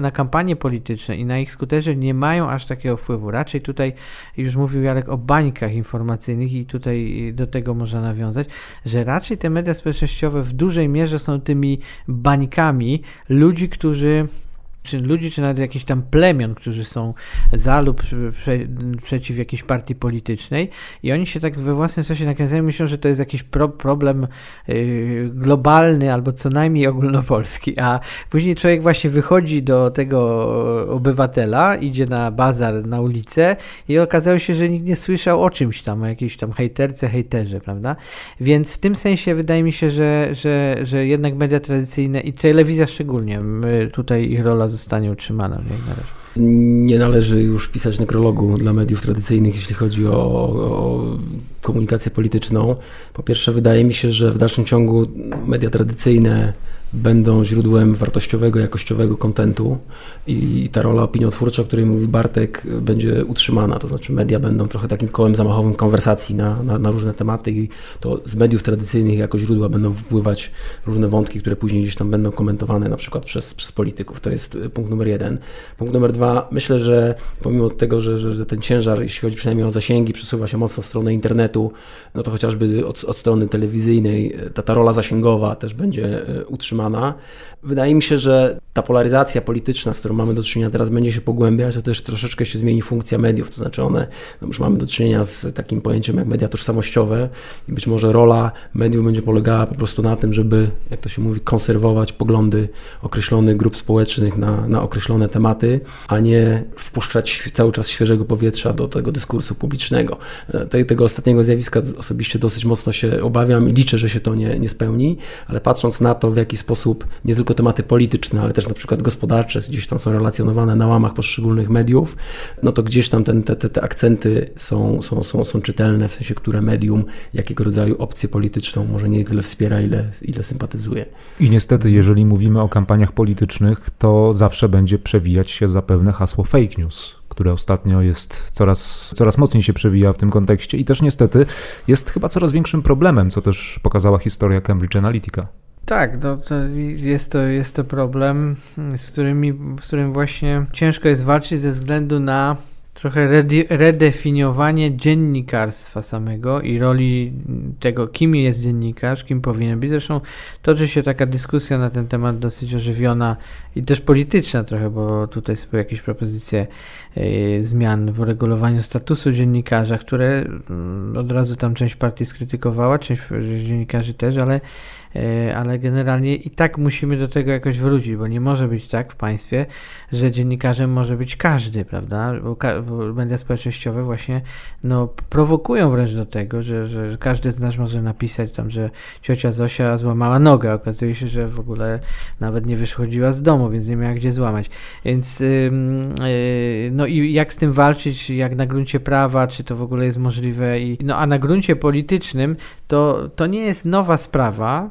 na kampanie polityczne i na ich skuteczność nie mają aż takiego wpływu. Raczej tutaj już mówił Jarek o bańkach informacyjnych i tutaj do tego można nawiązać, że raczej te media społecznościowe w dużej mierze są tymi bańkami ludzi, którzy czy ludzi, czy nawet jakichś tam plemion, którzy są za lub prze, przeciw jakiejś partii politycznej i oni się tak we własnym sensie nakręcają, myślą, że to jest jakiś pro, problem yy, globalny albo co najmniej ogólnopolski, a później człowiek właśnie wychodzi do tego obywatela, idzie na bazar, na ulicę i okazało się, że nikt nie słyszał o czymś tam, o jakiejś tam hejterce, hejterze, prawda? Więc w tym sensie wydaje mi się, że, że, że jednak media tradycyjne i telewizja szczególnie, tutaj ich rola zostanie utrzymana, jak należy. Nie należy już pisać nekrologu dla mediów tradycyjnych, jeśli chodzi o, o komunikację polityczną. Po pierwsze, wydaje mi się, że w dalszym ciągu media tradycyjne będą źródłem wartościowego, jakościowego kontentu i ta rola opiniotwórcza, o której mówi Bartek, będzie utrzymana. To znaczy media będą trochę takim kołem zamachowym konwersacji na, na, na, różne tematy i to z mediów tradycyjnych jako źródła będą wypływać różne wątki, które później gdzieś tam będą komentowane na przykład przez, przez polityków. To jest punkt numer jeden. Punkt numer dwa, myślę, że pomimo tego, że, że, że ten ciężar, jeśli chodzi przynajmniej o zasięgi, przesuwa się mocno w stronę internetu, no to chociażby od, od strony telewizyjnej ta, ta rola zasięgowa też będzie e, utrzymana Wydaje mi się, że ta polaryzacja polityczna, z którą mamy do czynienia teraz, będzie się pogłębiać, to też troszeczkę się zmieni funkcja mediów, to znaczy one, no już mamy do czynienia z takim pojęciem jak media tożsamościowe i być może rola mediów będzie polegała po prostu na tym, żeby, jak to się mówi, konserwować poglądy określonych grup społecznych na, na określone tematy, a nie wpuszczać cały czas świeżego powietrza do tego dyskursu publicznego. Te, tego ostatniego zjawiska osobiście dosyć mocno się obawiam i liczę, że się to nie, nie spełni, ale patrząc na to, w jaki sposób nie tylko tematy polityczne, ale też na przykład gospodarcze gdzieś tam są relacjonowane na łamach poszczególnych mediów, no to gdzieś tam ten, te, te, te akcenty są, są, są, są czytelne, w sensie, które medium, jakiego rodzaju opcję polityczną może nie tyle wspiera, ile, ile sympatyzuje. I niestety, jeżeli mówimy o kampaniach politycznych, to zawsze będzie przewijać się zapewne hasło fake news które ostatnio jest coraz, coraz mocniej się przewija w tym kontekście i też niestety jest chyba coraz większym problemem, co też pokazała historia Cambridge Analytica. Tak, no to jest, to, jest to problem, z, którymi, z którym właśnie ciężko jest walczyć ze względu na trochę redefiniowanie dziennikarstwa samego i roli tego, kim jest dziennikarz, kim powinien być. Zresztą toczy się taka dyskusja na ten temat dosyć ożywiona i też polityczna trochę, bo tutaj są jakieś propozycje y, zmian w uregulowaniu statusu dziennikarza, które y, od razu tam część partii skrytykowała, część dziennikarzy też, ale E, ale generalnie i tak musimy do tego jakoś wrócić, bo nie może być tak w państwie, że dziennikarzem może być każdy, prawda? Bo, bo media społecznościowe właśnie no, prowokują wręcz do tego, że, że każdy z nas może napisać tam, że ciocia Zosia złamała nogę. Okazuje się, że w ogóle nawet nie wychodziła z domu, więc nie miała gdzie złamać. Więc yy, yy, no i jak z tym walczyć, jak na gruncie prawa, czy to w ogóle jest możliwe? I, no a na gruncie politycznym to, to nie jest nowa sprawa,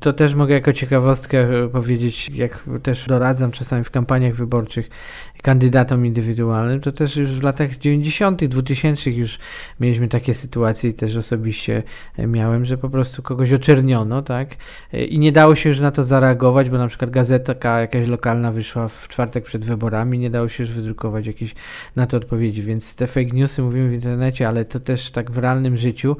to też mogę jako ciekawostkę powiedzieć, jak też doradzam czasami w kampaniach wyborczych, kandydatom indywidualnym, to też już w latach 90., 2000 już mieliśmy takie sytuacje i też osobiście miałem, że po prostu kogoś oczerniono, tak? I nie dało się już na to zareagować, bo na przykład gazeta jakaś lokalna wyszła w czwartek przed wyborami, nie dało się już wydrukować jakieś na to odpowiedzi, więc te fake newsy mówimy w internecie, ale to też tak w realnym życiu,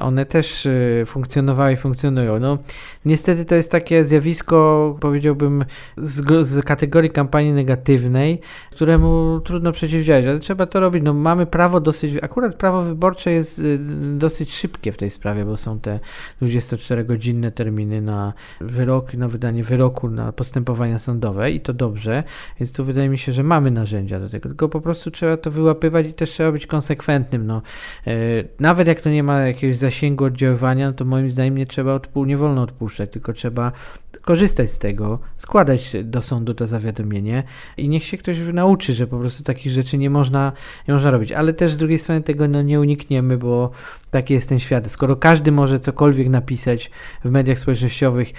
one też funkcjonowały i funkcjonują. No, niestety to jest takie zjawisko, powiedziałbym, z, z kategorii kampanii negatywnej, któremu trudno przeciwdziałać, ale trzeba to robić. No, mamy prawo dosyć, akurat prawo wyborcze jest y, dosyć szybkie w tej sprawie, bo są te 24-godzinne terminy na wyrok, na wydanie wyroku, na postępowania sądowe i to dobrze, więc tu wydaje mi się, że mamy narzędzia do tego, tylko po prostu trzeba to wyłapywać i też trzeba być konsekwentnym. No, y, nawet jak to nie ma jakiegoś zasięgu oddziaływania, no to moim zdaniem nie trzeba odpu- nie wolno odpuszczać, tylko trzeba korzystać z tego, składać do sądu to zawiadomienie i niech się ktoś nauczy, że po prostu takich rzeczy nie można, nie można robić. Ale też z drugiej strony tego no, nie unikniemy, bo taki jest ten świat. Skoro każdy może cokolwiek napisać w mediach społecznościowych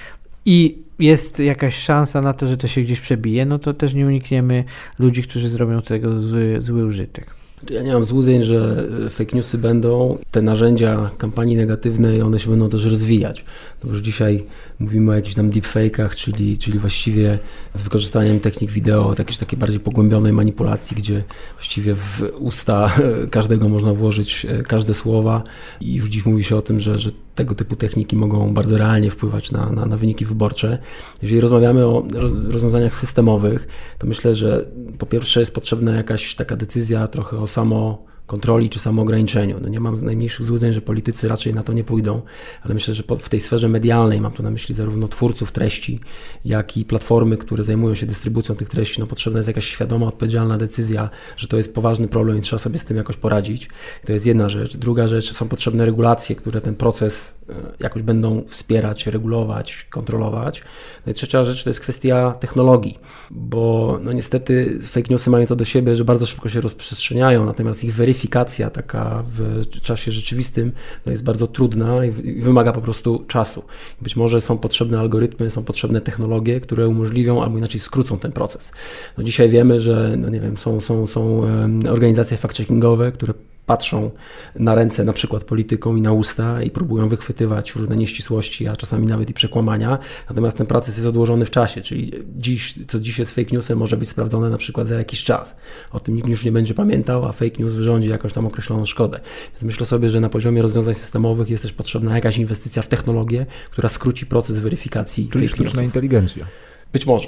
i jest jakaś szansa na to, że to się gdzieś przebije, no to też nie unikniemy ludzi, którzy zrobią tego zły, zły użytek. Ja nie mam złudzeń, że fake newsy będą, te narzędzia kampanii negatywnej, one się będą też rozwijać. Już dzisiaj mówimy o jakichś tam deepfake'ach, czyli, czyli właściwie z wykorzystaniem technik wideo, jakiejś takiej bardziej pogłębionej manipulacji, gdzie właściwie w usta każdego można włożyć e, każde słowa i już dziś mówi się o tym, że, że tego typu techniki mogą bardzo realnie wpływać na, na, na wyniki wyborcze. Jeżeli rozmawiamy o rozwiązaniach systemowych, to myślę, że po pierwsze jest potrzebna jakaś taka decyzja trochę o samo kontroli czy samoograniczeniu. No nie mam najmniejszych złudzeń, że politycy raczej na to nie pójdą, ale myślę, że w tej sferze medialnej, mam tu na myśli zarówno twórców treści, jak i platformy, które zajmują się dystrybucją tych treści, no potrzebna jest jakaś świadoma, odpowiedzialna decyzja, że to jest poważny problem i trzeba sobie z tym jakoś poradzić. To jest jedna rzecz. Druga rzecz, są potrzebne regulacje, które ten proces e, jakoś będą wspierać, regulować, kontrolować. No i trzecia rzecz to jest kwestia technologii, bo no niestety fake newsy mają to do siebie, że bardzo szybko się rozprzestrzeniają, natomiast ich weryfikacja weryfikacja taka w czasie rzeczywistym no jest bardzo trudna i wymaga po prostu czasu. Być może są potrzebne algorytmy, są potrzebne technologie, które umożliwią albo inaczej skrócą ten proces. No dzisiaj wiemy, że no nie wiem, są, są, są organizacje fact-checkingowe, które patrzą na ręce na przykład politykom i na usta i próbują wychwytywać różne nieścisłości, a czasami nawet i przekłamania. Natomiast ten proces jest odłożony w czasie, czyli dziś, co dziś jest fake newsem, może być sprawdzone na przykład za jakiś czas. O tym nikt już nie będzie pamiętał, a fake news wyrządzi jakąś tam określoną szkodę. Więc myślę sobie, że na poziomie rozwiązań systemowych jest też potrzebna jakaś inwestycja w technologię, która skróci proces weryfikacji Czyli fake sztuczna newsów. inteligencja. Być może.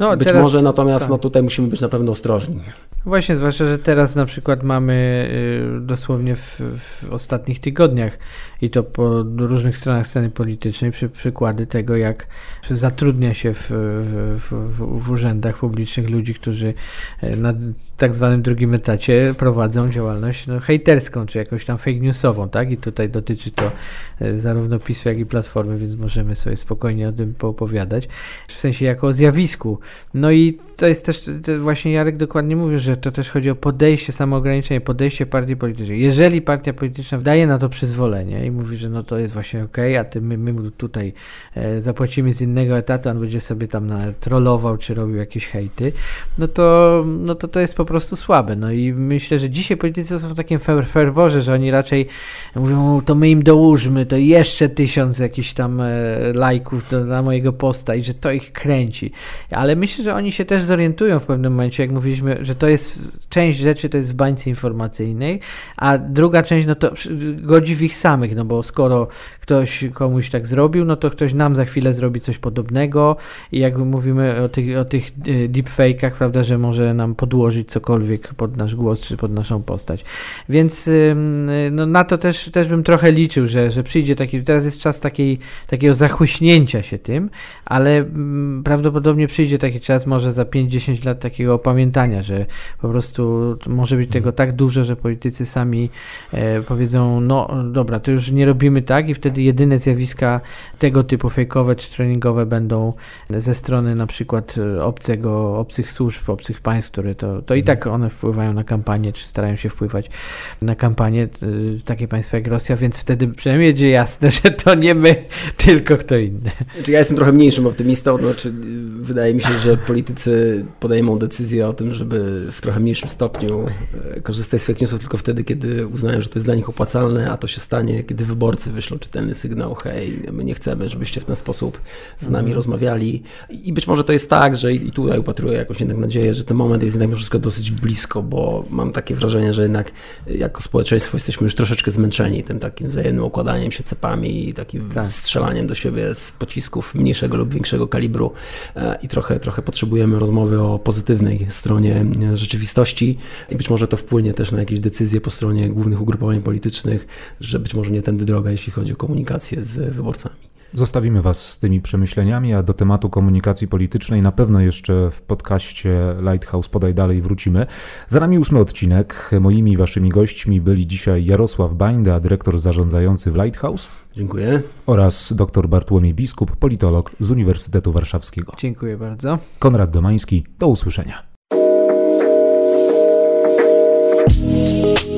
No, Być teraz- może, natomiast tak. no, tutaj musimy być na pewno ostrożni. Właśnie, zwłaszcza, że teraz na przykład mamy y, dosłownie w, w ostatnich tygodniach i to po różnych stronach sceny politycznej przy, przykłady tego, jak zatrudnia się w, w, w, urzędach publicznych ludzi, którzy e, na tak zwanym drugim etacie prowadzą działalność no, hejterską, czy jakąś tam fake newsową, tak? I tutaj dotyczy to e, zarówno PiSu, jak i Platformy, więc możemy sobie spokojnie o tym poopowiadać. W sensie jako o zjawisku. No i to jest też, to właśnie Jarek dokładnie mówił, że to też chodzi o podejście, samoograniczenie, podejście partii politycznej. Jeżeli partia polityczna daje na to przyzwolenie i mówi, że no to jest właśnie okej, a ty, my, my tutaj e, zapłacimy z innego etatu, on będzie sobie tam na, trollował, czy robił jakieś hejty, no to, no to to jest po prostu słabe. No i myślę, że dzisiaj politycy są w takim fer- ferworze, że oni raczej mówią, to my im dołóżmy, to jeszcze tysiąc jakichś tam e, lajków do, na mojego posta i że to ich kręci. Ale myślę, że oni się też zorientują w pewnym momencie, jak mówiliśmy, że to jest część rzeczy to jest w bańce informacyjnej, a druga część no to godzi w ich samych, no bo skoro ktoś komuś tak zrobił, no to ktoś nam za chwilę zrobi coś podobnego i jak mówimy o tych, o tych e, deepfake'ach, prawda, że może nam podłożyć cokolwiek pod nasz głos czy pod naszą postać. Więc ym, no, na to też, też bym trochę liczył, że, że przyjdzie taki, teraz jest czas takiej, takiego zachłyśnięcia się tym, ale mm, prawdopodobnie przyjdzie taki czas, może za 5-10 lat takiego opamiętania, że po prostu to może być tego tak dużo, że politycy sami e, powiedzą, no dobra, to już nie robimy tak i wtedy jedyne zjawiska tego typu fejkowe czy treningowe będą ze strony na przykład e, obcego, obcych służb, obcych państw, które to, to i tak one wpływają na kampanię, czy starają się wpływać na kampanię y, takie państwa jak Rosja, więc wtedy przynajmniej będzie jasne, że to nie my, tylko kto inny. Znaczy, ja jestem trochę mniejszym optymistą, znaczy, y, wydaje mi się, że politycy podejmą decyzję o tym, żeby w trochę mniejszym stopniu e, korzystać z fake newsów tylko wtedy, kiedy uznają, że to jest dla nich opłacalne, a to się stanie, kiedy wyborcy wyślą czytelny sygnał, hej, my nie chcemy, żebyście w ten sposób z nami Mhm. rozmawiali. I być może to jest tak, że i tutaj upatruję jakąś jednak nadzieję, że ten moment jest jednak wszystko dosyć blisko, bo mam takie wrażenie, że jednak y, jako społeczeństwo jesteśmy już troszeczkę zmęczeni tym takim wzajemnym okładaniem się cepami i takim Tak. strzelaniem do siebie z pocisków mniejszego lub większego kalibru e, i trochę, trochę potrzebujemy rozmowy o pozytywnej stronie e, rzeczywistości i być może to wpłynie też na jakieś decyzje po stronie głównych ugrupowań politycznych, że być może nie tędy droga, jeśli chodzi o komunikację z wyborcami. Zostawimy Was z tymi przemyśleniami, a do tematu komunikacji politycznej na pewno jeszcze w podcaście Lighthouse Podaj Dalej wrócimy. Za nami ósmy odcinek. Moimi i Waszymi gośćmi byli dzisiaj Jarosław Bańda, dyrektor zarządzający w Lighthouse Dziękuję. oraz dr Bartłomiej Biskup, politolog z Uniwersytetu Warszawskiego. Dziękuję bardzo. Konrad Domański, do usłyszenia.